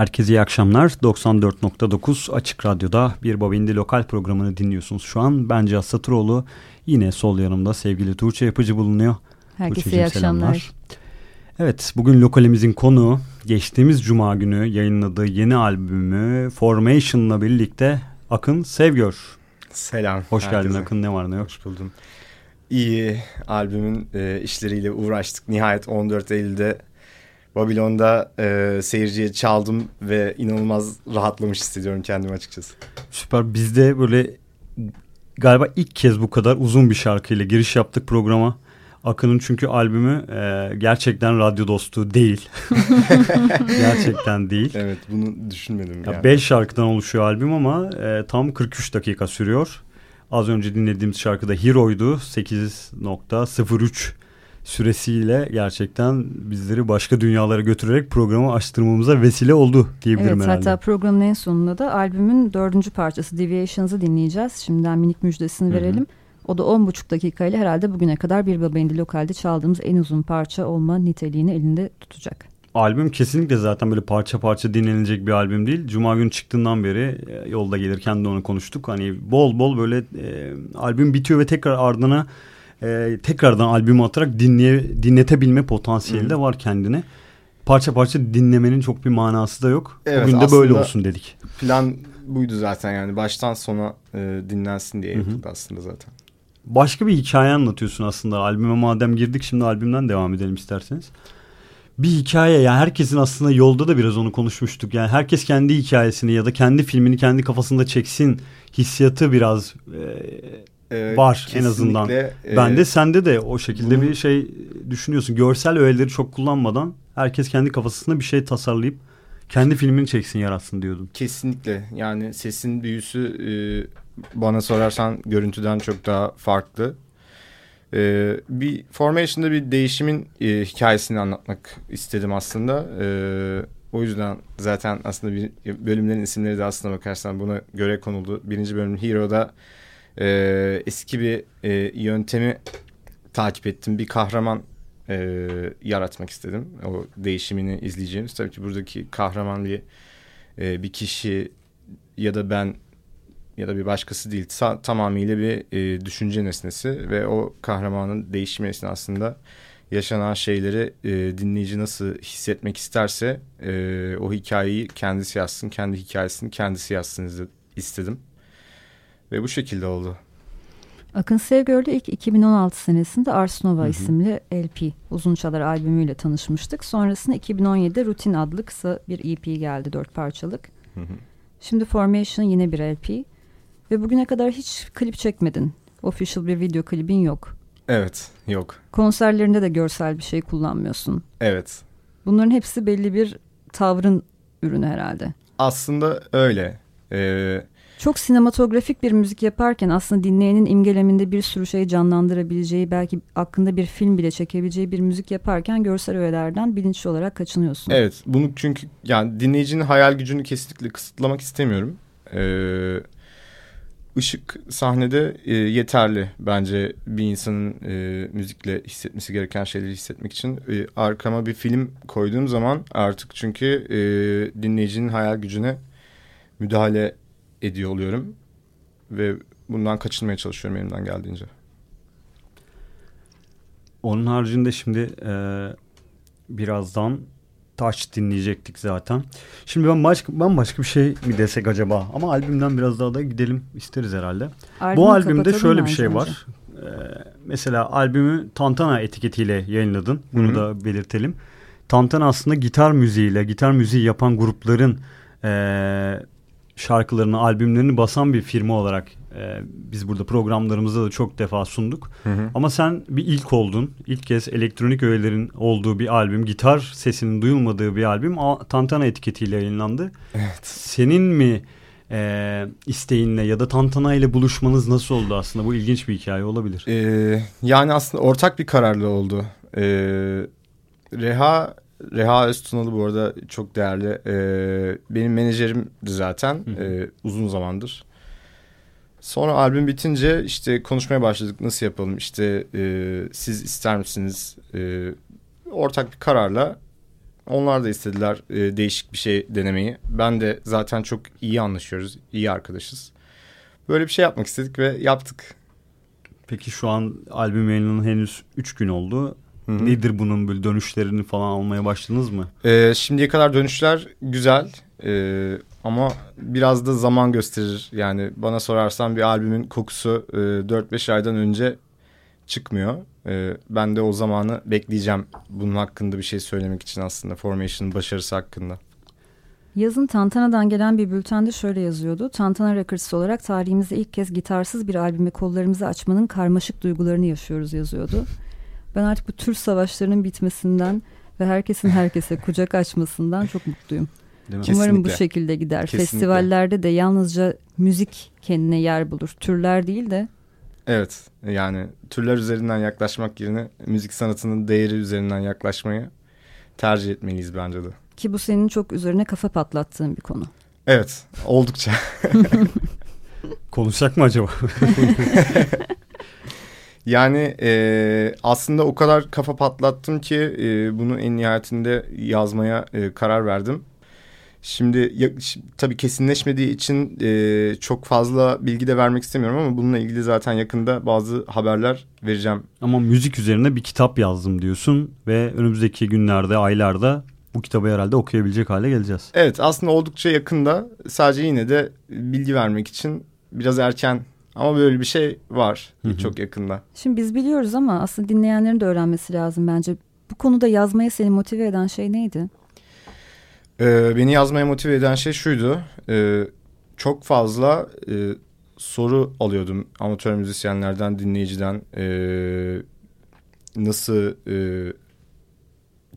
Herkese iyi akşamlar. 94.9 Açık Radyo'da bir Babindi lokal programını dinliyorsunuz şu an. Ben Cihaz Satıroğlu. Yine sol yanımda sevgili Tuğçe Yapıcı bulunuyor. Herkese iyi akşamlar. Evet bugün lokalimizin konu geçtiğimiz cuma günü yayınladığı yeni albümü Formation'la birlikte Akın Sevgör. Selam. Hoş herkese. geldin Akın ne var ne yok. Hoş buldum. İyi albümün e, işleriyle uğraştık. Nihayet 14 Eylül'de Babilon'da e, seyirciye çaldım ve inanılmaz rahatlamış hissediyorum kendimi açıkçası. Süper. Biz de böyle galiba ilk kez bu kadar uzun bir şarkıyla giriş yaptık programa. Akın'ın çünkü albümü e, gerçekten radyo dostu değil. gerçekten değil. Evet bunu düşünmedim. Ya yani. Beş şarkıdan oluşuyor albüm ama e, tam 43 dakika sürüyor. Az önce dinlediğimiz şarkıda Hero'ydu. 8.03 süresiyle gerçekten bizleri başka dünyalara götürerek programı açtırmamıza vesile oldu diyebilirim evet, herhalde. Hatta programın en sonunda da albümün dördüncü parçası Deviations'ı dinleyeceğiz. Şimdiden minik müjdesini verelim. Hı hı. O da 10,5 dakikayla herhalde bugüne kadar bir babendi lokalde çaldığımız en uzun parça olma niteliğini elinde tutacak. Albüm kesinlikle zaten böyle parça parça dinlenilecek bir albüm değil. Cuma günü çıktığından beri e, yolda gelirken de onu konuştuk. Hani bol bol böyle e, albüm bitiyor ve tekrar ardına e, tekrardan albümü atarak dinleye, dinletebilme potansiyeli de var kendine. Parça parça dinlemenin çok bir manası da yok. Evet, Bugün de böyle olsun dedik. Plan buydu zaten yani baştan sona e, dinlensin diye yaptık aslında zaten. Başka bir hikaye anlatıyorsun aslında. Albüme madem girdik şimdi albümden devam edelim isterseniz. Bir hikaye yani herkesin aslında yolda da biraz onu konuşmuştuk. Yani herkes kendi hikayesini ya da kendi filmini kendi kafasında çeksin hissiyatı biraz e, e, var en azından. E, Bende sende de o şekilde bunu, bir şey düşünüyorsun. Görsel öğeleri çok kullanmadan herkes kendi kafasında bir şey tasarlayıp kendi filmini çeksin yaratsın diyordun. Kesinlikle yani sesin büyüsü e, bana sorarsan görüntüden çok daha farklı. E, bir Formation'da bir değişimin e, hikayesini anlatmak istedim aslında. E, o yüzden zaten aslında bir, bölümlerin isimleri de aslında bakarsan buna göre konuldu. Birinci bölüm Hero'da e, eski bir e, yöntemi takip ettim. Bir kahraman e, yaratmak istedim. O değişimini izleyeceğimiz. Tabii ki buradaki kahraman bir e, bir kişi ya da ben ya da bir başkası değil. Ta, tamamıyla bir e, düşünce nesnesi ve o kahramanın değişimi esnasında yaşanan şeyleri e, dinleyici nasıl hissetmek isterse e, o hikayeyi kendisi yazsın, kendi hikayesini kendisi yazsın istedim. Ve bu şekilde oldu. Akın Sevgör'le ilk 2016 senesinde Ars Nova Hı-hı. isimli LP uzun çalar albümüyle tanışmıştık. Sonrasında 2017'de Rutin adlı kısa bir EP geldi dört parçalık. Hı-hı. Şimdi Formation yine bir LP. Ve bugüne kadar hiç klip çekmedin. Official bir video klibin yok. Evet yok. Konserlerinde de görsel bir şey kullanmıyorsun. Evet. Bunların hepsi belli bir tavrın ürünü herhalde. Aslında öyle. Ee, çok sinematografik bir müzik yaparken aslında dinleyenin imgeleminde bir sürü şey canlandırabileceği belki hakkında bir film bile çekebileceği bir müzik yaparken görsel öğelerden bilinçli olarak kaçınıyorsun. Evet bunu çünkü yani dinleyicinin hayal gücünü kesinlikle kısıtlamak istemiyorum. Ee, ışık sahnede e, yeterli bence bir insanın e, müzikle hissetmesi gereken şeyleri hissetmek için. E, arkama bir film koyduğum zaman artık çünkü e, dinleyicinin hayal gücüne müdahale ediyor oluyorum. Ve bundan kaçınmaya çalışıyorum elimden geldiğince. Onun haricinde şimdi e, birazdan Touch dinleyecektik zaten. Şimdi ben başka, ben başka bir şey mi desek acaba? Ama albümden biraz daha da gidelim isteriz herhalde. Albümü Bu albümde şöyle bir şey var. Ee, mesela albümü Tantana etiketiyle yayınladın. Bunu Hı-hı. da belirtelim. Tantana aslında gitar müziğiyle, gitar müziği yapan grupların e, şarkılarını, albümlerini basan bir firma olarak e, biz burada programlarımızda da çok defa sunduk. Hı hı. Ama sen bir ilk oldun. İlk kez elektronik öğelerin olduğu bir albüm, gitar sesinin duyulmadığı bir albüm Tantana etiketiyle yayınlandı. Evet. Senin mi e, isteğinle ya da Tantana ile buluşmanız nasıl oldu aslında? Bu ilginç bir hikaye olabilir. Ee, yani aslında ortak bir kararlı oldu. Ee, Reha Reha Öztunalı bu arada çok değerli. Ee, benim menajerimdi zaten e, uzun zamandır. Sonra albüm bitince işte konuşmaya başladık nasıl yapalım işte e, siz ister misiniz e, ortak bir kararla Onlar da istediler e, değişik bir şey denemeyi. Ben de zaten çok iyi anlaşıyoruz. iyi arkadaşız. Böyle bir şey yapmak istedik ve yaptık. Peki şu an albüm yayınının henüz 3 gün oldu. Hı-hı. Nedir bunun böyle dönüşlerini falan almaya başladınız mı? Ee, şimdiye kadar dönüşler güzel. Ee, ama biraz da zaman gösterir. Yani bana sorarsan bir albümün kokusu e, 4-5 aydan önce çıkmıyor. E, ben de o zamanı bekleyeceğim bunun hakkında bir şey söylemek için aslında Formation'ın başarısı hakkında. Yazın Tantana'dan gelen bir bültende şöyle yazıyordu. Tantana Records olarak tarihimizde ilk kez gitarsız bir albüme kollarımızı açmanın karmaşık duygularını yaşıyoruz yazıyordu. Ben artık bu tür savaşlarının bitmesinden ve herkesin herkese kucak açmasından çok mutluyum. Değil mi? Umarım bu şekilde gider. Kesinlikle. Festivallerde de yalnızca müzik kendine yer bulur. Türler değil de. Evet yani türler üzerinden yaklaşmak yerine müzik sanatının değeri üzerinden yaklaşmayı tercih etmeliyiz bence de. Ki bu senin çok üzerine kafa patlattığın bir konu. Evet oldukça. Konuşacak mı acaba? yani e, aslında o kadar kafa patlattım ki e, bunu en nihayetinde yazmaya e, karar verdim. Şimdi ya, tabii kesinleşmediği için e, çok fazla bilgi de vermek istemiyorum ama bununla ilgili zaten yakında bazı haberler vereceğim. Ama müzik üzerine bir kitap yazdım diyorsun ve önümüzdeki günlerde, aylarda bu kitabı herhalde okuyabilecek hale geleceğiz. Evet aslında oldukça yakında sadece yine de bilgi vermek için biraz erken ama böyle bir şey var Hı-hı. çok yakında. Şimdi biz biliyoruz ama aslında dinleyenlerin de öğrenmesi lazım bence. Bu konuda yazmaya seni motive eden şey neydi? Ee, beni yazmaya motive eden şey şuydu. Ee, çok fazla e, soru alıyordum amatör müzisyenlerden, dinleyiciden. E, nasıl e,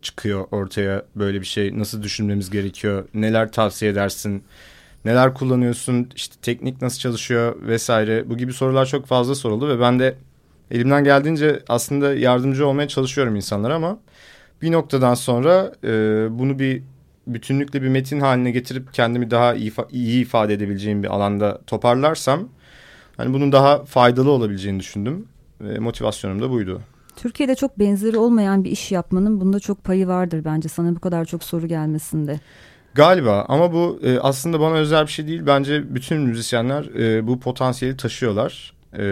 çıkıyor ortaya böyle bir şey? Nasıl düşünmemiz gerekiyor? Neler tavsiye edersin? Neler kullanıyorsun? İşte teknik nasıl çalışıyor vesaire. Bu gibi sorular çok fazla soruldu ve ben de elimden geldiğince aslında yardımcı olmaya çalışıyorum insanlara ama bir noktadan sonra e, bunu bir bütünlükle bir metin haline getirip kendimi daha iyi, iyi ifade edebileceğim bir alanda toparlarsam hani bunun daha faydalı olabileceğini düşündüm. Ve motivasyonum da buydu. Türkiye'de çok benzeri olmayan bir iş yapmanın bunda çok payı vardır bence sana bu kadar çok soru gelmesinde. Galiba ama bu e, aslında bana özel bir şey değil. Bence bütün müzisyenler e, bu potansiyeli taşıyorlar. E,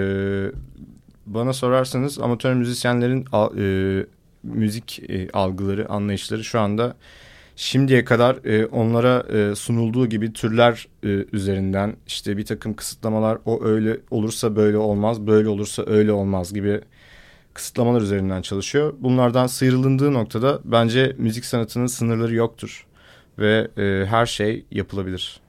bana sorarsanız amatör müzisyenlerin e, müzik e, algıları, anlayışları şu anda şimdiye kadar e, onlara e, sunulduğu gibi türler e, üzerinden işte bir takım kısıtlamalar o öyle olursa böyle olmaz, böyle olursa öyle olmaz gibi kısıtlamalar üzerinden çalışıyor. Bunlardan sıyrılındığı noktada bence müzik sanatının sınırları yoktur ve e, her şey yapılabilir.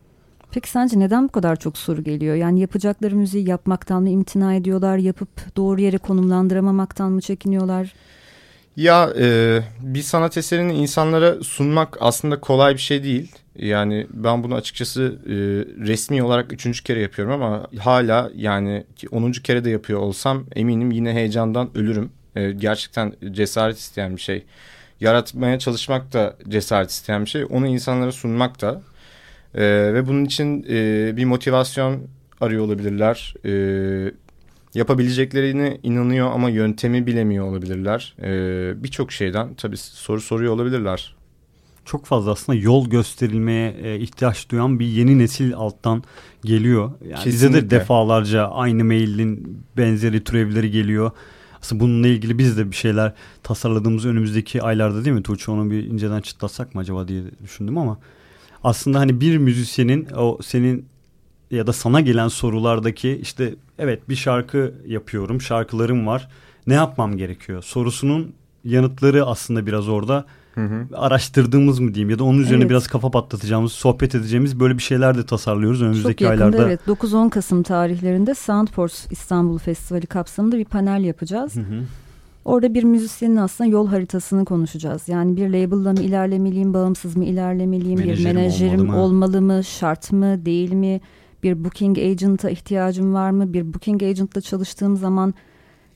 Peki sence neden bu kadar çok soru geliyor? Yani yapacakları müziği yapmaktan mı imtina ediyorlar? Yapıp doğru yere konumlandıramamaktan mı çekiniyorlar? Ya e, bir sanat eserini insanlara sunmak aslında kolay bir şey değil. Yani ben bunu açıkçası e, resmi olarak üçüncü kere yapıyorum ama hala yani onuncu kere de yapıyor olsam eminim yine heyecandan ölürüm. E, gerçekten cesaret isteyen bir şey. Yaratmaya çalışmak da cesaret isteyen bir şey. Onu insanlara sunmak da. E, ve bunun için e, bir motivasyon arıyor olabilirler. E, yapabileceklerine inanıyor ama yöntemi bilemiyor olabilirler. Ee, Birçok şeyden tabii soru soruyor olabilirler. Çok fazla aslında yol gösterilmeye e, ihtiyaç duyan bir yeni nesil alttan geliyor. Yani bize de defalarca aynı mailin benzeri türevleri geliyor. Aslında bununla ilgili biz de bir şeyler tasarladığımız önümüzdeki aylarda değil mi Tuğçe onu bir inceden çıtlatsak mı acaba diye düşündüm ama aslında hani bir müzisyenin o senin ya da sana gelen sorulardaki işte evet bir şarkı yapıyorum, şarkılarım var. Ne yapmam gerekiyor? Sorusunun yanıtları aslında biraz orada hı hı. araştırdığımız mı diyeyim ya da onun üzerine evet. biraz kafa patlatacağımız, sohbet edeceğimiz böyle bir şeyler de tasarlıyoruz önümüzdeki Çok yakında, aylarda. Evet 9-10 Kasım tarihlerinde Soundforce İstanbul Festivali kapsamında bir panel yapacağız. Hı hı. Orada bir müzisyenin aslında yol haritasını konuşacağız. Yani bir label'la mı ilerlemeliyim, bağımsız mı ilerlemeliyim, menajerim bir menajerim olmalı mı? olmalı mı, şart mı, değil mi? bir booking agent'a ihtiyacım var mı? Bir booking agent'la çalıştığım zaman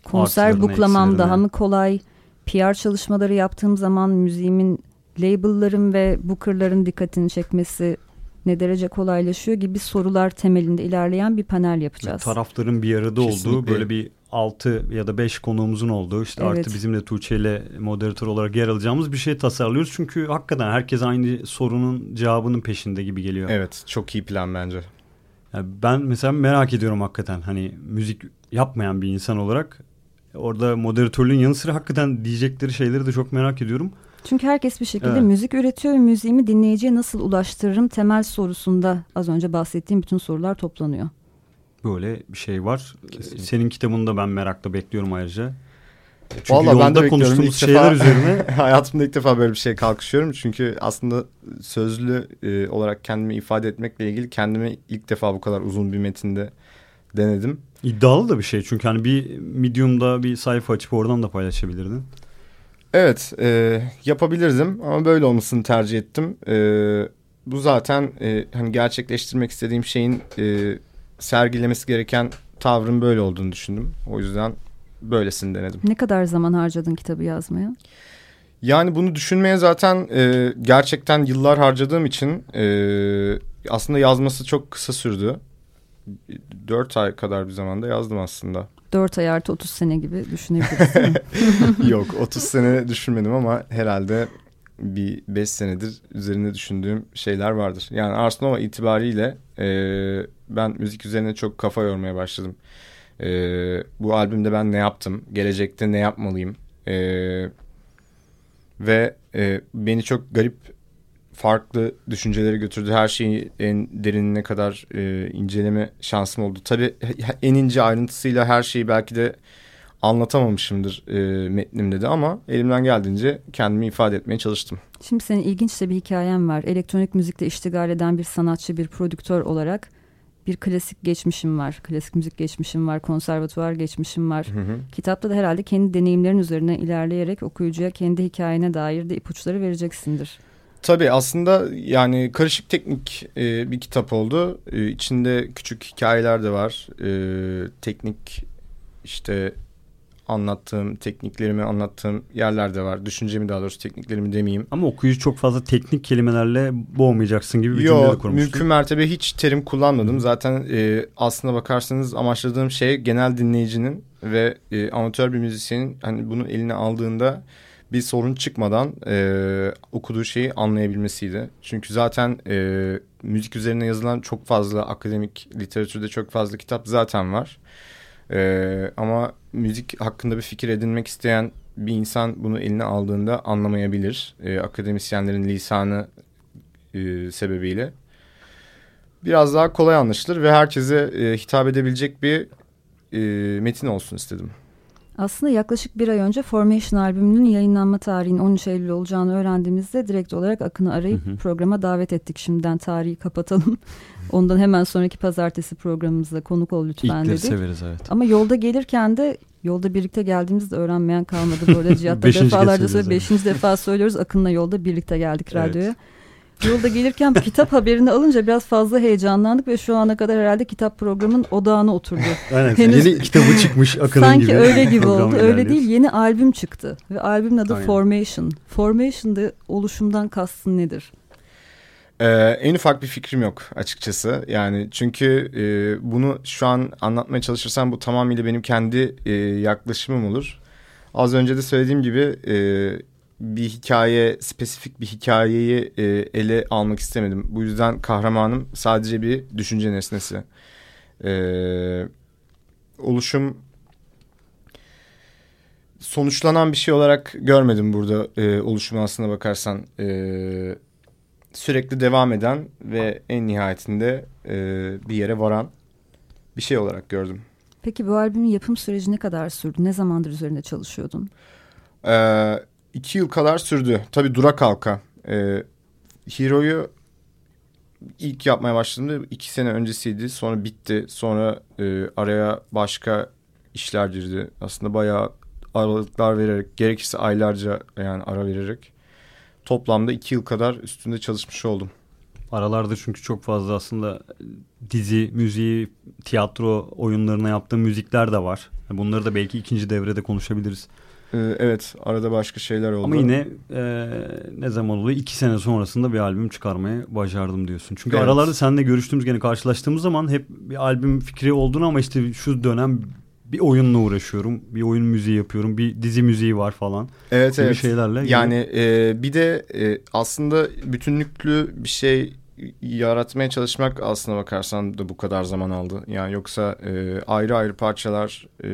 konser buklamam daha mı kolay? PR çalışmaları yaptığım zaman müziğimin label'ların ve booker'ların dikkatini çekmesi ne derece kolaylaşıyor gibi sorular temelinde ilerleyen bir panel yapacağız. Tarafların bir arada Kesinlikle. olduğu böyle bir 6 ya da 5 konuğumuzun olduğu işte Evet. artı bizim de Tuğçe ile moderatör olarak yer alacağımız bir şey tasarlıyoruz. Çünkü hakikaten herkes aynı sorunun cevabının peşinde gibi geliyor. Evet çok iyi plan bence. Yani ben mesela merak ediyorum hakikaten hani müzik yapmayan bir insan olarak orada moderatörlüğün yanı sıra hakikaten diyecekleri şeyleri de çok merak ediyorum. Çünkü herkes bir şekilde Evet. müzik üretiyor ve müziğimi dinleyiciye nasıl ulaştırırım temel sorusunda az önce bahsettiğim bütün sorular toplanıyor. Böyle bir şey var. Kesinlikle. Senin kitabını da ben merakla bekliyorum ayrıca. Çünkü Vallahi ben de konuştuğumuz İlk şeyler defa- üzerine Hayatımda ilk defa böyle bir şeye kalkışıyorum. Çünkü aslında sözlü e, olarak kendimi ifade etmekle ilgili kendimi ilk defa bu kadar uzun bir metinde denedim. İddialı da bir şey. Çünkü hani bir Medium'da bir sayfa açıp oradan da paylaşabilirdin. Evet e, yapabilirdim ama böyle olmasını tercih ettim. E, bu zaten e, hani gerçekleştirmek istediğim şeyin e, sergilemesi gereken tavrın böyle olduğunu düşündüm. O yüzden böylesini denedim. Ne kadar zaman harcadın kitabı yazmaya? Yani bunu düşünmeye zaten e, gerçekten yıllar harcadığım için e, aslında yazması çok kısa sürdü. 4 ay kadar bir zamanda yazdım aslında. 4 ay artı 30 sene gibi düşünebiliriz? Yok 30 sene düşünmedim ama herhalde bir 5 senedir üzerine düşündüğüm şeyler vardır. Yani Ars Nova itibariyle e, ben müzik üzerine çok kafa yormaya başladım. E, bu albümde ben ne yaptım? Gelecekte ne yapmalıyım? E, ve e, beni çok garip farklı düşüncelere götürdü. Her şeyi en derinine kadar e, inceleme şansım oldu. Tabii en ince ayrıntısıyla her şeyi belki de anlatamamışımdır e, metnimde de ama elimden geldiğince kendimi ifade etmeye çalıştım. Şimdi senin ilginç de bir hikayen var. Elektronik müzikle iştigal eden bir sanatçı, bir prodüktör olarak bir klasik geçmişim var. Klasik müzik geçmişim var, konservatuvar geçmişim var. Hı hı. Kitapta da herhalde kendi deneyimlerin üzerine ilerleyerek okuyucuya kendi hikayene dair de ipuçları vereceksindir. Tabii aslında yani karışık teknik e, bir kitap oldu. E, içinde küçük hikayeler de var. E, teknik işte anlattığım, tekniklerimi anlattığım yerler de var. Düşüncemi daha doğrusu tekniklerimi demeyeyim. Ama okuyucu çok fazla teknik kelimelerle boğmayacaksın gibi bir cümle de Yok kurmuştun. mümkün mertebe hiç terim kullanmadım. Zaten e, aslına bakarsanız amaçladığım şey genel dinleyicinin ve e, amatör bir müzisyenin hani bunu eline aldığında bir sorun çıkmadan e, okuduğu şeyi anlayabilmesiydi. Çünkü zaten e, müzik üzerine yazılan çok fazla akademik literatürde çok fazla kitap zaten var. E, ama müzik hakkında bir fikir edinmek isteyen bir insan bunu eline aldığında anlamayabilir. E, akademisyenlerin lisanı e, sebebiyle. Biraz daha kolay anlaşılır ve herkese e, hitap edebilecek bir e, metin olsun istedim. Aslında yaklaşık bir ay önce Formation albümünün yayınlanma tarihinin 13 Eylül olacağını öğrendiğimizde direkt olarak Akın'ı arayıp Hı hı. programa davet ettik. Şimdiden tarihi kapatalım. Ondan hemen sonraki pazartesi programımızda konuk ol lütfen İlkleri dedik. severiz evet. Ama yolda gelirken de yolda birlikte geldiğimizde öğrenmeyen kalmadı. Bu arada Cihat da Beşinci kez defalarca söylüyoruz. Beşinci defa söylüyoruz. Akın'la yolda birlikte geldik Evet. Yolda gelirken bu kitap haberini alınca biraz fazla heyecanlandık ve şu ana kadar herhalde kitap programının odağına oturdu. Aynen. Henüz- Yeni kitabı çıkmış Akın'ın Sanki gibi. öyle gibi oldu. Öyle değil. Yeni albüm çıktı ve albümün adı Aynen. Formation. Formation'da oluşumdan kastın nedir? Ee, en ufak bir fikrim yok açıkçası. Yani çünkü e, bunu şu an anlatmaya çalışırsam bu tamamıyla benim kendi e, yaklaşımım olur. Az önce de söylediğim gibi e, bir hikaye, spesifik bir hikayeyi e, ele almak istemedim. Bu yüzden kahramanım sadece bir düşünce nesnesi. E, oluşum sonuçlanan bir şey olarak görmedim burada e, oluşumu aslına bakarsan. E, sürekli devam eden ve en nihayetinde e, bir yere varan bir şey olarak gördüm. Peki bu albümün yapım süreci ne kadar sürdü? Ne zamandır üzerinde çalışıyordun? Ee, iki yıl kadar sürdü. Tabii dura kalka. Ee, Hero'yu ilk yapmaya başladığımda iki sene öncesiydi. Sonra bitti. Sonra e, araya başka işler girdi. Aslında bayağı aralıklar vererek, gerekirse aylarca yani ara vererek toplamda iki yıl kadar üstünde çalışmış oldum. Aralarda çünkü çok fazla aslında dizi, müziği, tiyatro oyunlarına yaptığım müzikler de var. Bunları da belki ikinci devrede konuşabiliriz. Ee, evet arada başka şeyler oldu. Ama yine e, ne zaman oluyor? İki sene sonrasında bir albüm çıkarmayı başardım diyorsun. Çünkü Evet. aralarda seninle görüştüğümüz gene karşılaştığımız zaman hep bir albüm fikri olduğunu ama işte şu dönem bir oyunla uğraşıyorum. Bir oyun müziği yapıyorum. Bir dizi müziği var falan. Evet gibi evet. şeylerle. Yani e, bir de e, aslında bütünlüklü bir şey yaratmaya çalışmak aslına bakarsan da bu kadar zaman aldı. Yani yoksa e, ayrı ayrı parçalar e,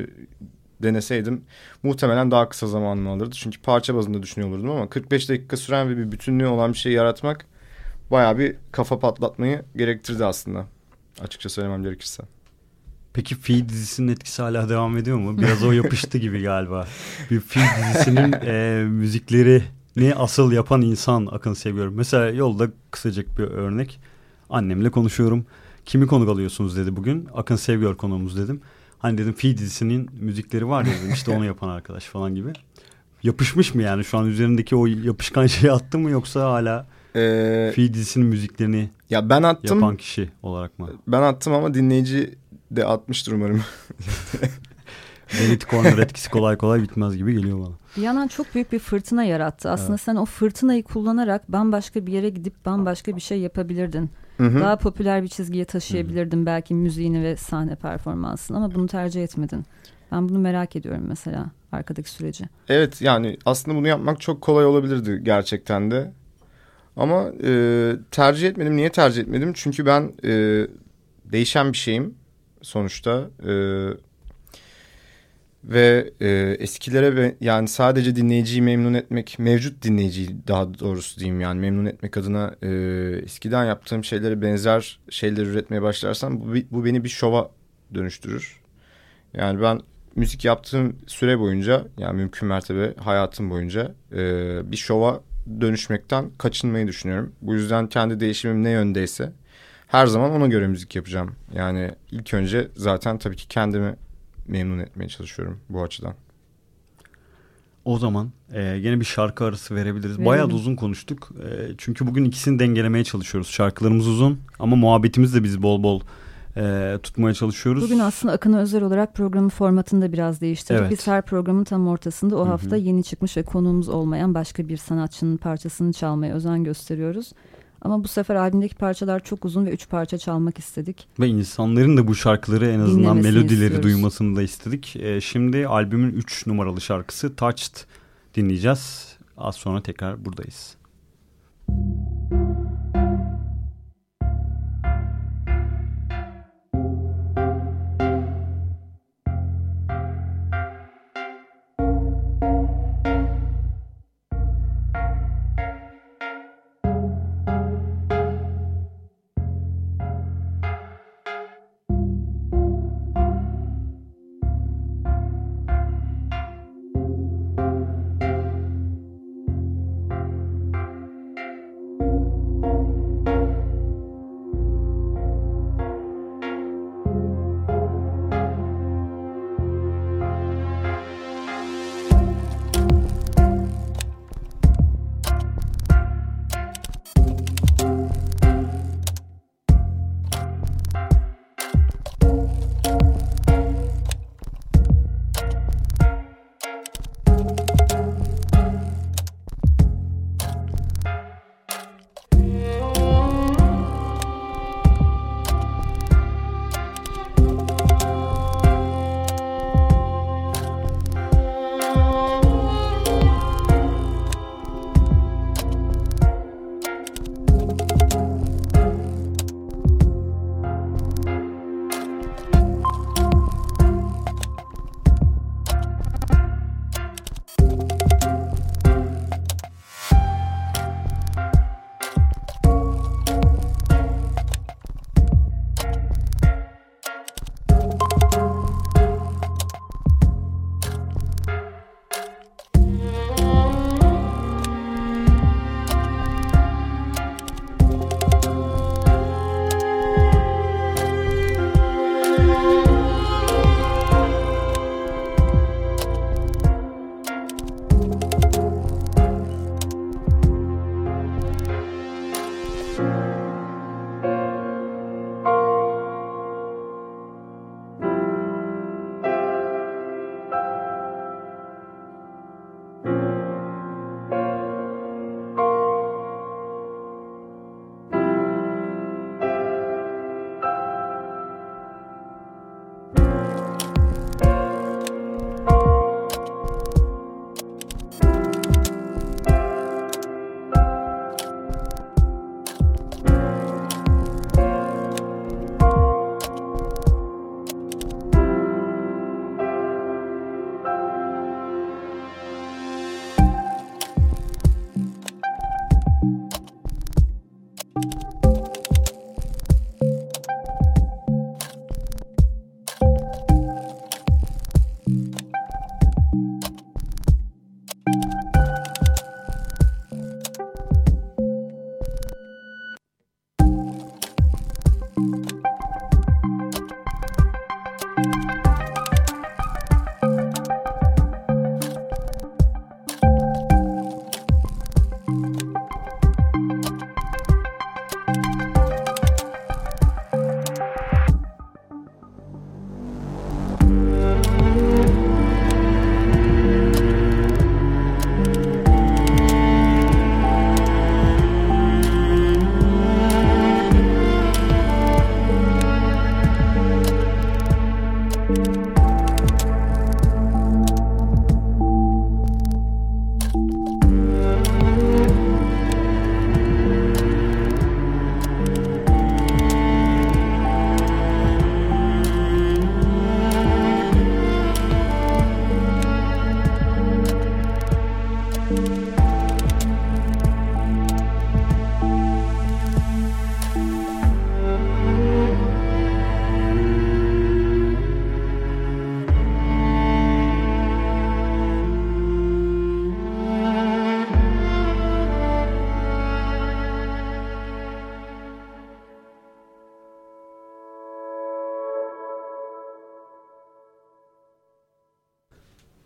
deneseydim muhtemelen daha kısa zamanımı alırdı. Çünkü parça bazında düşünüyor olurdum ama 45 dakika süren ve bir bütünlüğü olan bir şey yaratmak bayağı bir kafa patlatmayı gerektirdi aslında. Açıkça söylemem gerekirse. Peki Fi dizisinin etkisi hala devam ediyor mu? Biraz o yapıştı gibi galiba. Bir Fi dizisinin e, müzikleri ne asıl yapan insan Akın seviyorum. Mesela yolda kısacık bir örnek. Annemle konuşuyorum. Kimi konuk alıyorsunuz dedi bugün. Akın Sevgör konuğumuz dedim. Hani dedim Fi dizisinin müzikleri var ya dedim. İşte onu yapan arkadaş falan gibi. Yapışmış mı yani şu an üzerindeki o yapışkan şeyi attı mı yoksa hala ee, Fi dizisinin müziklerini ya ben attım, yapan kişi olarak mı? Ben attım ama dinleyici de atmıştır umarım. Benedict Corner etkisi kolay kolay bitmez gibi geliyor bana. Bir yandan çok büyük bir fırtına yarattı. Aslında evet. sen o fırtınayı kullanarak bambaşka bir yere gidip bambaşka bir şey yapabilirdin. Hı hı. Daha popüler bir çizgiye taşıyabilirdin hı. belki müziğini ve sahne performansını ama bunu tercih etmedin. Ben bunu merak ediyorum mesela arkadaki süreci. Evet yani aslında bunu yapmak çok kolay olabilirdi gerçekten de. Ama e, tercih etmedim. Niye tercih etmedim? Çünkü ben e, değişen bir şeyim sonuçta. E, ve e, eskilere ve yani sadece dinleyiciyi memnun etmek, mevcut dinleyiciyi daha doğrusu diyeyim yani memnun etmek adına e, eskiden yaptığım şeylere benzer şeyler üretmeye başlarsam bu, bu beni bir şova dönüştürür. Yani ben müzik yaptığım süre boyunca yani mümkün mertebe hayatım boyunca e, bir şova dönüşmekten kaçınmayı düşünüyorum. Bu yüzden kendi değişimim ne yöndeyse her zaman ona göre müzik yapacağım. Yani ilk önce zaten tabii ki kendimi memnun etmeye çalışıyorum bu açıdan. O zaman e, gene bir şarkı arası verebiliriz. Verelim. Bayağı da uzun konuştuk. E, çünkü bugün ikisini dengelemeye çalışıyoruz. Şarkılarımız uzun ama muhabbetimiz de biz bol bol e, tutmaya çalışıyoruz. Bugün aslında Akın'a özel olarak programın formatını da biraz değiştirdik. Evet. Biz her programın tam ortasında o Hı-hı. hafta yeni çıkmış ve konuğumuz olmayan başka bir sanatçının parçasını çalmaya özen gösteriyoruz. Ama bu sefer albümdeki parçalar çok uzun ve üç parça çalmak istedik. Ve insanların da bu şarkıları en azından Dinlemesini melodileri istiyoruz. duymasını da istedik. Ee, şimdi albümün üç numaralı şarkısı Touched dinleyeceğiz. Az sonra tekrar buradayız. Müzik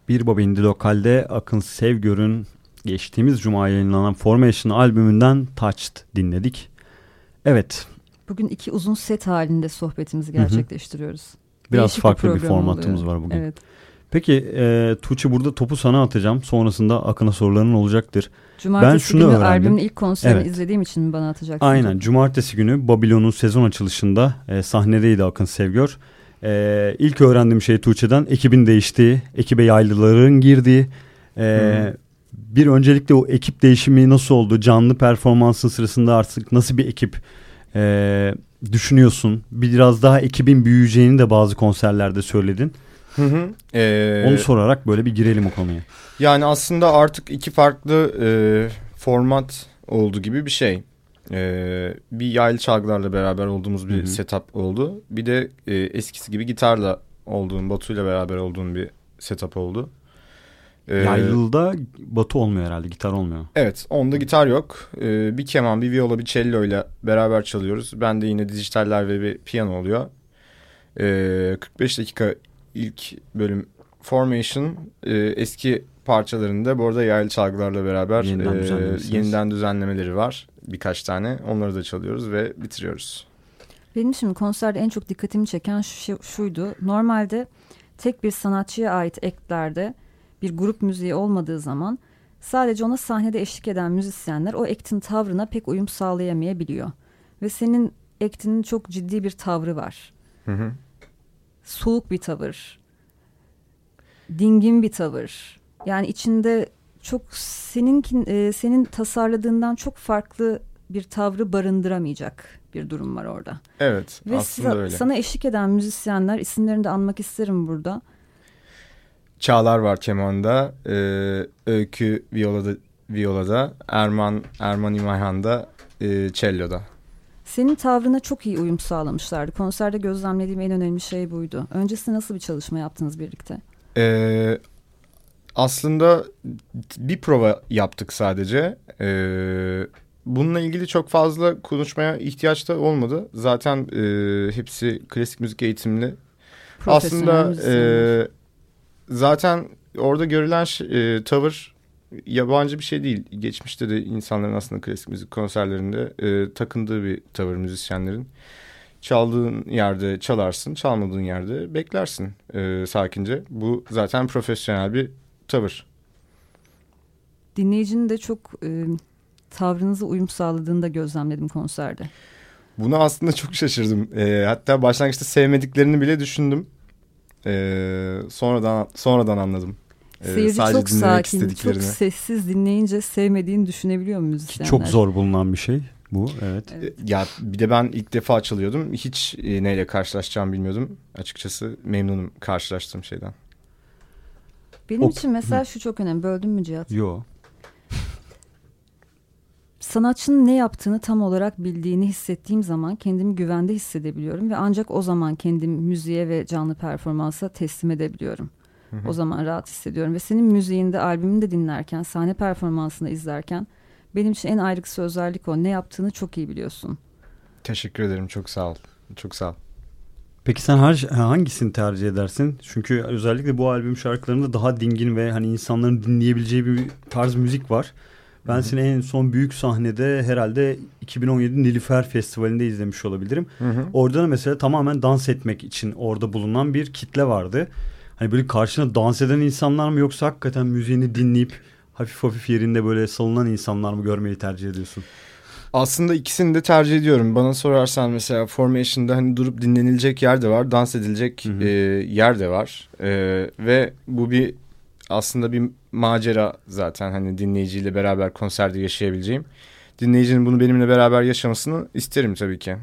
Bir Baba Indi Lokal'de Akın Sevgör'ün geçtiğimiz cuma yayınlanan Formation albümünden Touched dinledik. Evet. Bugün iki uzun set halinde sohbetimizi gerçekleştiriyoruz. Biraz Değişik farklı bir, bir formatımız oluyor. var bugün. Evet. Peki e, Tuğçe burada topu sana atacağım. Sonrasında Akın'a soruların olacaktır. Cumartesi ben şunu günü öğrendim. albümün ilk konserini evet. izlediğim için mi bana atacaksın? Aynen. Cumartesi günü Babilon'un sezon açılışında e, sahnedeydi Akın Sevgör. E, ilk öğrendiğim şey Tuğçe'den ekibin değiştiği, ekibe yaylıların girdiği. E, hmm. Bir öncelikle o ekip değişimi nasıl oldu? Canlı performansın sırasında artık nasıl bir ekip e, düşünüyorsun? Biraz daha ekibin büyüyeceğini de bazı konserlerde söyledin. Hı hı. Ee, Onu sorarak böyle bir girelim o konuya. Yani aslında artık iki farklı e, format oldu gibi bir şey. E, bir yaylı çalgılarla beraber olduğumuz bir hı hı. setup oldu. Bir de e, eskisi gibi gitarla olduğum, Batu'yla beraber olduğum bir setup oldu. Ee, Yaylılı'da Batu olmuyor herhalde, gitar olmuyor. Evet, onda gitar yok. Ee, bir keman, bir viola, bir cello ile beraber çalıyoruz. Ben de yine dijitaller ve bir piyano oluyor. Ee, 45 dakika ilk bölüm Formation e, eski parçalarında bu arada yaylı çalgılarla beraber yeniden, e, yeniden düzenlemeleri var. Birkaç tane. Onları da çalıyoruz ve bitiriyoruz. Benim şimdi konserde en çok dikkatimi çeken şu, şuydu. Normalde tek bir sanatçıya ait ektlerde bir grup müziği olmadığı zaman sadece ona sahnede eşlik eden müzisyenler o ektin tavrına pek uyum sağlayamayabiliyor. Ve senin ektinin çok ciddi bir tavrı var. Hı hı. Soğuk bir tavır. Dingin bir tavır. Yani içinde çok senin e, senin tasarladığından çok farklı bir tavrı barındıramayacak bir durum var orada. Evet, Ve aslında öyle. Sana eşlik eden müzisyenler isimlerini de anmak isterim burada. Çağlar var kemanda, e, Öykü violada, violada, Erman Erman İmayhan'da, e, cello'da. Senin tavrına çok iyi uyum sağlamışlardı. Konserde gözlemlediğim en önemli şey buydu. Öncesinde nasıl bir çalışma yaptınız birlikte? Ee, aslında bir prova yaptık sadece. Ee, bununla ilgili çok fazla konuşmaya ihtiyaç da olmadı. Zaten e, hepsi klasik müzik eğitimli. Aslında e, zaten orada görülen e, tavır yabancı bir şey değil. Geçmişte de insanların aslında klasik müzik konserlerinde e, takındığı bir tavır müzisyenlerin. Çaldığın yerde çalarsın, çalmadığın yerde beklersin e, sakince. Bu zaten profesyonel bir tavır. Dinleyicinin de çok e, tavrınıza uyum sağladığını da gözlemledim konserde. Bunu aslında çok şaşırdım. E, hatta başlangıçta sevmediklerini bile düşündüm. E, sonradan sonradan anladım. Ee, Seyirci sadece çok sakin, çok sessiz dinleyince sevmediğini düşünebiliyor müzisyenler? Çok zor bulunan bir şey bu, evet. evet. Ya bir de ben ilk defa açılıyordum. Hiç e, neyle karşılaşacağımı bilmiyordum. Açıkçası memnunum karşılaştığım şeyden. Benim o... için mesela Hı. şu çok önemli. Böldün mü Cihat? Yok. Sanatçının ne yaptığını tam olarak bildiğini hissettiğim zaman kendimi güvende hissedebiliyorum ve ancak o zaman kendimi müziğe ve canlı performansa teslim edebiliyorum. O zaman rahat hissediyorum ve senin müziğinde, albümünü de dinlerken, sahne performansını izlerken benim için en ayrıksı özellik o. Ne yaptığını çok iyi biliyorsun. Teşekkür ederim. Çok sağ ol. Çok sağ ol. Peki sen hangisini tercih edersin? Çünkü özellikle bu albüm şarkılarında daha dingin ve hani insanların dinleyebileceği bir tarz müzik var. Ben Hı-hı. seni en son büyük sahnede herhalde 2017 Nilüfer Festivali'nde izlemiş olabilirim. Hı-hı. Orada da mesela tamamen dans etmek için orada bulunan bir kitle vardı. Hani böyle karşına dans eden insanlar mı yoksa hakikaten müziğini dinleyip hafif hafif yerinde böyle salınan insanlar mı görmeyi tercih ediyorsun? Aslında ikisini de tercih ediyorum. Bana sorarsan mesela Formation'da hani durup dinlenilecek yer de var, dans edilecek hı hı. E, yer de var. E, ve bu bir aslında bir macera zaten hani dinleyiciyle beraber konserde yaşayabileceğim. Dinleyicinin bunu benimle beraber yaşamasını isterim tabii ki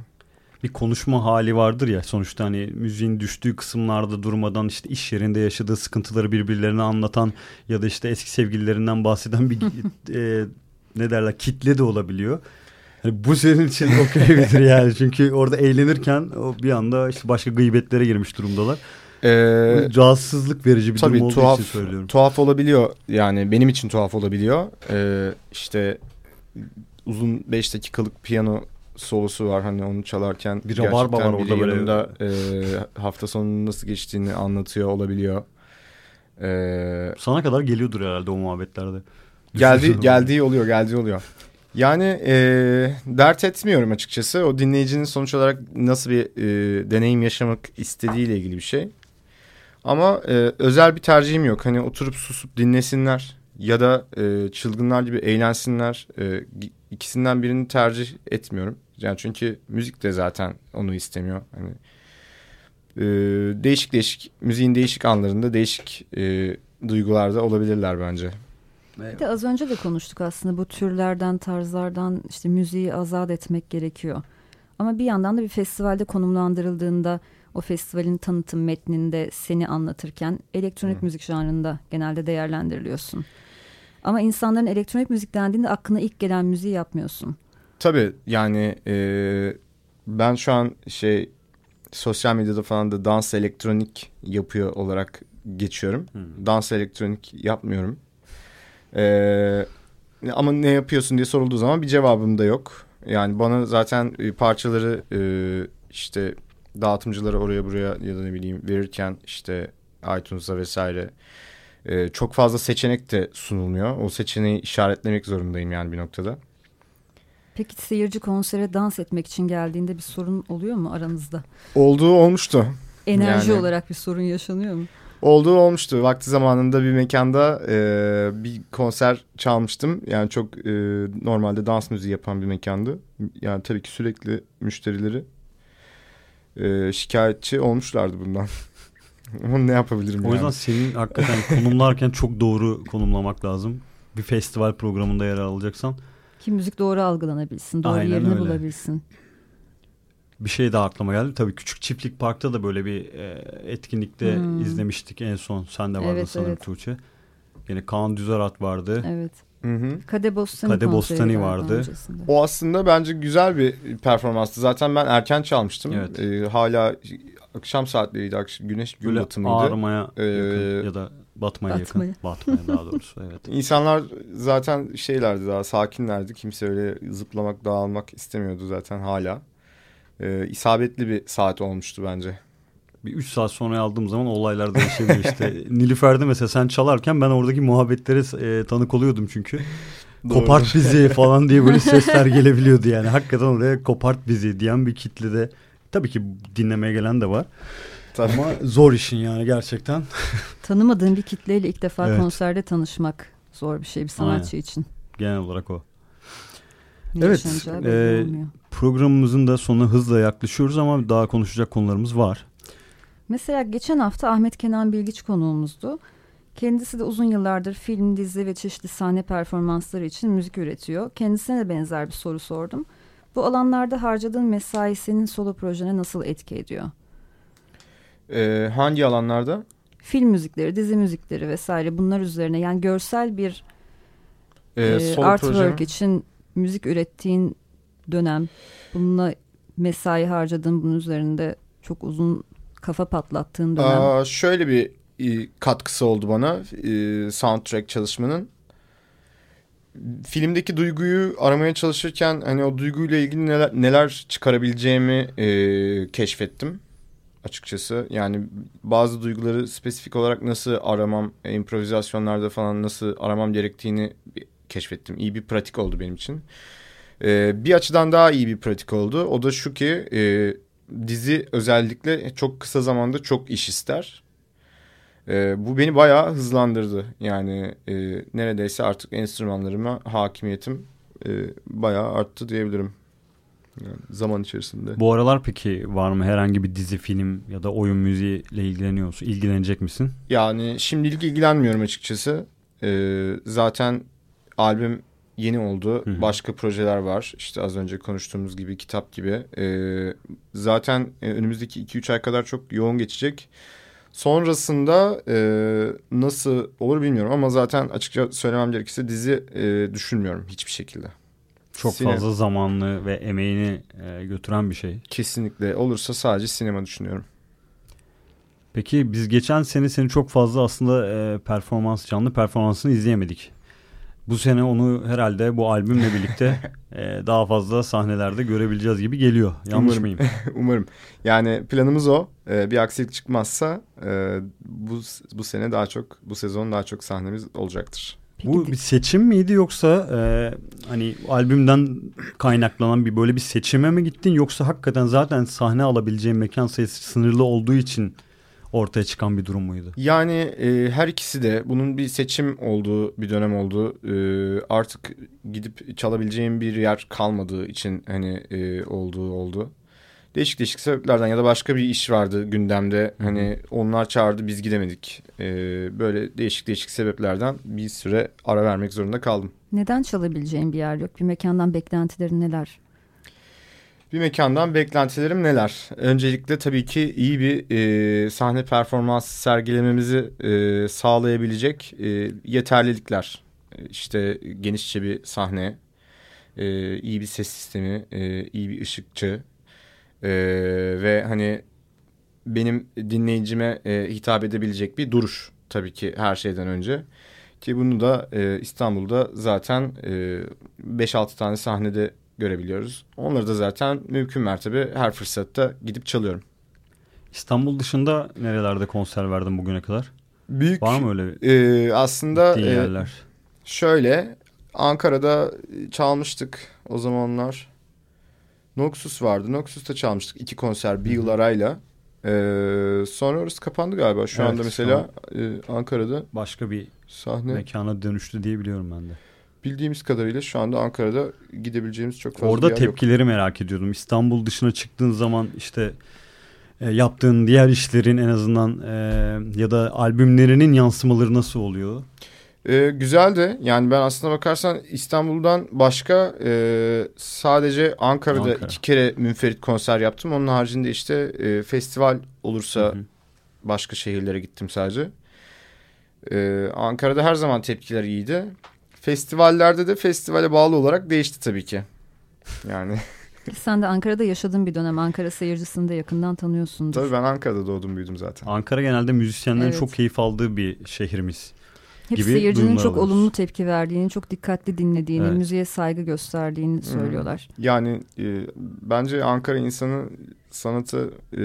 bir konuşma hali vardır ya sonuçta hani müziğin düştüğü kısımlarda durmadan işte iş yerinde yaşadığı sıkıntıları birbirlerine anlatan ya da işte eski sevgililerinden bahseden bir e, ne derler kitle de olabiliyor. Yani bu senin için okey midir yani çünkü orada eğlenirken o bir anda işte başka gıybetlere girmiş durumdalar. Ee, rahatsızlık verici bir tabii, durum olduğu tuhaf, için söylüyorum. Tuhaf olabiliyor yani benim için tuhaf olabiliyor. Ee, işte uzun 5 dakikalık piyano solosu var hani onu çalarken bir rabarba var orada böyle e, hafta sonu nasıl geçtiğini anlatıyor olabiliyor. Ee, Sana kadar geliyordur herhalde o muhabbetlerde. geldi geldiği oluyor, geldiği oluyor. Yani e, dert etmiyorum açıkçası. O dinleyicinin sonuç olarak nasıl bir e, deneyim yaşamak istediğiyle ilgili bir şey. Ama e, özel bir tercihim yok. Hani oturup susup dinlesinler ya da e, çılgınlar gibi eğlensinler. E, ikisinden birini tercih etmiyorum. Yani çünkü müzik de zaten onu istemiyor. Hani e, değişik değişik müziğin değişik anlarında değişik e, duygularda olabilirler bence. Bir de az önce de konuştuk aslında bu türlerden, tarzlardan işte müziği azat etmek gerekiyor. Ama bir yandan da bir festivalde konumlandırıldığında o festivalin tanıtım metninde seni anlatırken elektronik Hı. müzik janrında genelde değerlendiriliyorsun. Ama insanların elektronik müzik dendiğinde aklına ilk gelen müziği yapmıyorsun. Tabii yani e, ben şu an şey sosyal medyada falan da dans elektronik yapıyor olarak geçiyorum. Hmm. Dans elektronik yapmıyorum. E, ama ne yapıyorsun diye sorulduğu zaman bir cevabım da yok. Yani bana zaten e, parçaları e, işte dağıtımcılara oraya buraya ya da ne bileyim verirken işte iTunes'a vesaire e, çok fazla seçenek de sunulmuyor. O seçeneği işaretlemek zorundayım yani bir noktada. Peki seyirci konsere dans etmek için geldiğinde bir sorun oluyor mu aranızda? Olduğu olmuştu. Enerji Yani- olarak bir sorun yaşanıyor mu? Olduğu olmuştu. Vakti zamanında bir mekanda e, bir konser çalmıştım. Yani çok e, normalde dans müziği yapan bir mekandı. Yani tabii ki sürekli müşterileri e, şikayetçi olmuşlardı bundan. Ama ne yapabilirim O yüzden yani? senin hakikaten konumlarken çok doğru konumlamak lazım. Bir festival programında yer alacaksan Ki müzik doğru algılanabilsin, doğru Aynen yerini öyle. bulabilsin. Bir şey daha aklıma geldi. Tabii Küçük Çiftlik Park'ta da böyle bir e, etkinlikte Hmm. izlemiştik en son. Sen de vardın Evet, sanırım evet. Tuğçe. Yine Kaan Düzarat vardı. Evet. Hı hı. Kade Bostani Kade Bostani vardı. öncesinde. O aslında bence güzel bir performanstı. Zaten ben erken çalmıştım. Evet. E, hala akşam saatleriydi. Güneş gün Böyle batımıydı. ağrımaya Ee, yakın ya da batmaya, Batmaya. yakın. Batmaya daha doğrusu evet. İnsanlar zaten şeylerdi daha sakinlerdi. Kimse öyle zıplamak, dağılmak istemiyordu zaten hala. Ee, isabetli bir saat olmuştu bence. Bir 3 saat sonra aldığım zaman olaylar değişebilir işte. Nilüfer'de mesela sen çalarken ben oradaki muhabbetlere e, tanık oluyordum çünkü. Kopart bizi falan diye böyle sesler gelebiliyordu yani. Hakikaten oraya kopart bizi diyen bir kitlede. Tabii ki dinlemeye gelen de var. Tabii. Ama zor işin yani gerçekten. Tanımadığın bir kitleyle ilk defa Evet. konserde tanışmak zor bir şey bir sanatçı için. Genel olarak o. Ne Evet, e, olmuyor. Programımızın da sonuna hızla yaklaşıyoruz ama daha konuşacak konularımız var. Mesela geçen hafta Ahmet Kenan Bilgiç konuğumuzdu. Kendisi de uzun yıllardır film, dizi ve çeşitli sahne performansları için müzik üretiyor. Kendisine de benzer bir soru sordum. Bu alanlarda harcadığın mesai senin solo projene nasıl etki ediyor? Ee, hangi alanlarda? Film müzikleri, dizi müzikleri vesaire bunlar üzerine yani görsel bir Ee, e, solo artwork proje. için müzik ürettiğin dönem bununla mesai harcadığın bunun üzerinde çok uzun kafa patlattığın dönem. Aa, şöyle bir e, katkısı oldu bana e, soundtrack çalışmanın. Filmdeki duyguyu aramaya çalışırken hani o duyguyla ilgili neler, neler çıkarabileceğimi e, keşfettim açıkçası. Yani bazı duyguları spesifik olarak nasıl aramam, improvizasyonlarda falan nasıl aramam gerektiğini keşfettim. İyi bir pratik oldu benim için. E, bir açıdan daha iyi bir pratik oldu. O da şu ki e, dizi özellikle çok kısa zamanda çok iş ister. E, bu beni bayağı hızlandırdı. Yani e, neredeyse artık enstrümanlarıma hakimiyetim e, bayağı arttı diyebilirim. Yani zaman içerisinde. Bu aralar peki var mı herhangi bir dizi, film ya da oyun müziği ile ilgileniyor musun? İlgilenecek misin? Yani şimdilik ilgilenmiyorum açıkçası. E, zaten albüm yeni oldu. Hı hı. Başka projeler var. İşte az önce konuştuğumuz gibi kitap gibi. E, zaten e, önümüzdeki 2-3 ay kadar çok yoğun geçecek. Sonrasında e, nasıl olur bilmiyorum ama zaten açıkça söylemem gerekirse dizi e, düşünmüyorum hiçbir şekilde. Çok Sine- fazla zamanlı ve emeğini e, götüren bir şey. Kesinlikle olursa sadece sinema düşünüyorum. Peki biz geçen sene seni çok fazla aslında e, performans canlı performansını izleyemedik. Bu sene onu herhalde bu albümle birlikte e, daha fazla sahnelerde görebileceğiz gibi geliyor. Yanlış Umarım. mıyım? Umarım. Yani planımız o. Ee, bir aksilik çıkmazsa e, bu bu sene daha çok bu sezon daha çok sahnemiz olacaktır. Peki Bu bir seçim miydi yoksa e, hani albümden kaynaklanan bir böyle bir seçime mi gittin yoksa hakikaten zaten sahne alabileceğin mekan sayısı sınırlı olduğu için ortaya çıkan bir durum muydu? Yani e, her ikisi de bunun bir seçim olduğu bir dönem oldu. E, artık gidip çalabileceğim bir yer kalmadığı için hani e, olduğu oldu. Değişik değişik sebeplerden ya da başka bir iş vardı gündemde. Hani onlar çağırdı biz gidemedik. E, böyle değişik değişik sebeplerden bir süre ara vermek zorunda kaldım. neden çalabileceğin bir yer yok? Bir mekandan beklentilerin neler? Bir mekandan beklentilerim neler? Öncelikle tabii ki iyi bir e, sahne performansı sergilememizi e, sağlayabilecek e, yeterlilikler. İşte genişçe bir sahne, e, iyi bir ses sistemi, e, iyi bir ışıkçı e, ve hani benim dinleyicime e, hitap edebilecek bir duruş tabii ki her şeyden önce. Ki bunu da e, İstanbul'da zaten e, 5-6 tane sahnede görebiliyoruz. Onları da zaten mümkün mertebe her fırsatta gidip çalıyorum. İstanbul dışında nerelerde konser verdin bugüne kadar? Büyük Var mı öyle e, aslında e, yerler? şöyle Ankara'da çalmıştık o zamanlar. Noxus vardı. Noxus'ta çalmıştık iki konser bir yıl arayla. E, sonra orası kapandı galiba. Şu Evet, anda mesela e, Ankara'da Başka bir sahne mekana dönüştü diye biliyorum ben de. Bildiğimiz kadarıyla şu anda Ankara'da gidebileceğimiz çok fazla Orada yer yok. tepkileri merak ediyordum. İstanbul dışına çıktığın zaman işte e, yaptığın diğer işlerin en azından e, ya da albümlerinin yansımaları nasıl oluyor? Ee, güzeldi. Yani ben aslına bakarsan İstanbul'dan başka e, sadece Ankara'da Ankara. iki kere münferit konser yaptım. Onun haricinde işte e, festival olursa Hı hı. başka şehirlere gittim sadece. Ee, Ankara'da her zaman tepkiler iyiydi. Festivallerde de festivale bağlı olarak değişti tabii ki. Yani Sen de Ankara'da yaşadığın bir dönem Ankara seyircisini de yakından tanıyorsundur. tabii ben Ankara'da doğdum büyüdüm zaten. Ankara genelde müzisyenlerin Evet. çok keyif aldığı bir şehrimiz. Hep gibi seyircinin çok alıyoruz. olumlu tepki verdiğini, çok dikkatli dinlediğini, Evet. müziğe saygı gösterdiğini söylüyorlar. Yani e, bence Ankara insanı sanatı e,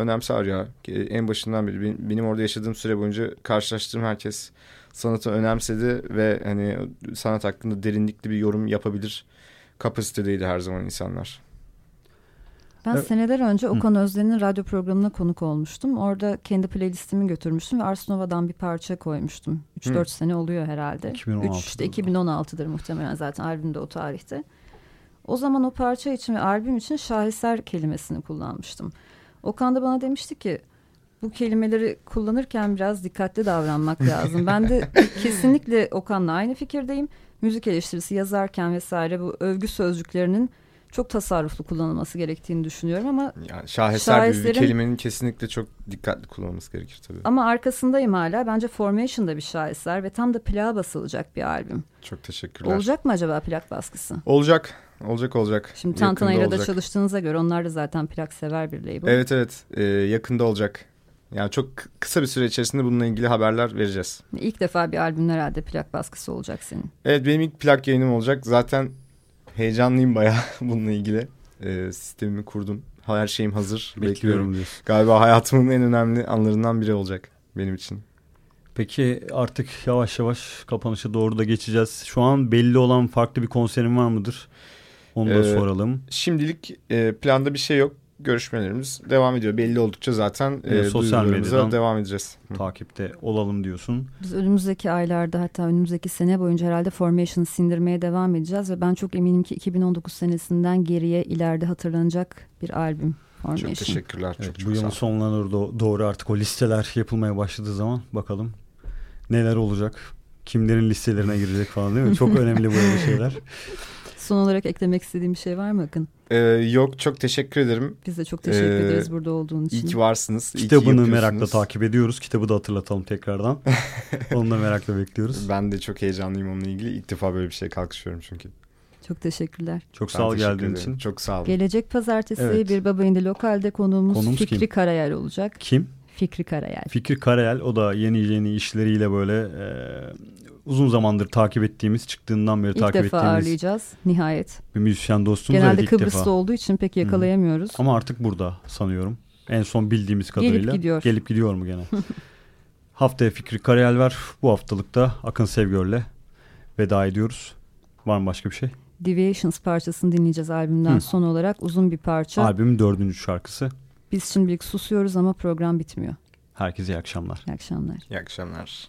önemser ya. E, en başından beri benim orada yaşadığım süre boyunca karşılaştığım herkes sanatı önemsedi ve hani sanat hakkında derinlikli bir yorum yapabilir kapasitedeydi her zaman insanlar. Ben Evet. seneler önce Okan Özden'in radyo programına konuk olmuştum. Orada kendi playlistimi götürmüştüm ve Ars Nova'dan bir parça koymuştum. 3-4 Hı. sene oluyor herhalde. 2016'dır 3 işte 2016'dır muhtemelen zaten albümde o tarihte. O zaman o parça için ve albüm için şaheser kelimesini kullanmıştım. Okan da bana demişti ki bu kelimeleri kullanırken biraz dikkatli davranmak lazım. Ben de kesinlikle Okan'la aynı fikirdeyim. Müzik eleştirisi yazarken vesaire bu övgü sözcüklerinin çok tasarruflu kullanılması gerektiğini düşünüyorum ama Yani şaheser bir kelimenin kesinlikle çok dikkatli kullanılması gerekir tabii. ama arkasındayım hala. Bence Formation'da bir şaheser ve tam da plağa basılacak bir albüm. Çok teşekkürler. Olacak mı acaba plak baskısı? Olacak. Olacak olacak. Şimdi Tantana'yla da çalıştığınıza göre onlar da zaten plak sever bir label. Evet evet Ee, yakında olacak. Yani çok kısa bir süre içerisinde bununla ilgili haberler vereceğiz. İlk defa bir albüm herhalde plak baskısı olacak senin. Evet benim ilk plak yayınım olacak. Zaten heyecanlıyım bayağı bununla ilgili. Ee, sistemimi kurdum. Her şeyim hazır. Bekliyorum. Bekliyorum diyorsun. Galiba hayatımın en önemli anlarından biri olacak benim için. Peki artık yavaş yavaş kapanışa doğru da geçeceğiz. Şu an belli olan farklı bir konserin var mıdır? Onu da Ee, soralım. Şimdilik e, planda bir şey yok. Görüşmelerimiz devam ediyor. Belli oldukça zaten e, Evet, sosyal medyadan- devam edeceğiz. Takipte olalım diyorsun. Biz önümüzdeki aylarda hatta önümüzdeki sene boyunca herhalde Formation'ı sindirmeye devam edeceğiz ve ben çok eminim ki 2019 senesinden geriye ileride hatırlanacak bir albüm Formation. Çok teşekkürler. Evet, çok, bu çok sağ yılın do- doğru artık o listeler yapılmaya başladığı zaman bakalım neler olacak. Kimlerin listelerine girecek falan değil mi? Çok önemli böyle şeyler. Son olarak eklemek istediğim bir şey var mı Akın? Ee, yok çok teşekkür ederim. Biz de çok teşekkür Ee, ederiz burada olduğun için. İyi ki varsınız. ki Kitabını yapıyorsunuz. merakla takip ediyoruz. Kitabı da hatırlatalım tekrardan. Onu da merakla bekliyoruz. Ben de çok heyecanlıyım onunla ilgili. İlk defa böyle bir şey kalkışıyorum çünkü. Çok teşekkürler. Çok sağ ol geldiğin için. Çok sağ olun. Gelecek pazartesi Evet. bir baba indi lokalde konuğumuz, Konuğumuz Fikri kim? Karayel olacak. Kim? Fikri Karayel. Fikri Karayel o da yeni yeni işleriyle böyle e, uzun zamandır takip ettiğimiz çıktığından beri İlk takip defa ettiğimiz ağırlayacağız nihayet. bir müzisyen dostumuz. Genelde evet, ilk Kıbrıs'ta defa. olduğu için pek yakalayamıyoruz. Ama artık burada sanıyorum. En son bildiğimiz Gelip kadarıyla. gidiyor. Gelip gidiyor mu gene? Haftaya Fikri Karayel var. Bu haftalıkta Akın Sevgör'le veda ediyoruz. Var mı başka bir şey? Deviations parçasını dinleyeceğiz albümden Hı. son olarak. Uzun bir parça. Albümün dördüncü şarkısı. Biz şimdilik susuyoruz ama program bitmiyor. Herkese iyi akşamlar. İyi akşamlar. İyi akşamlar.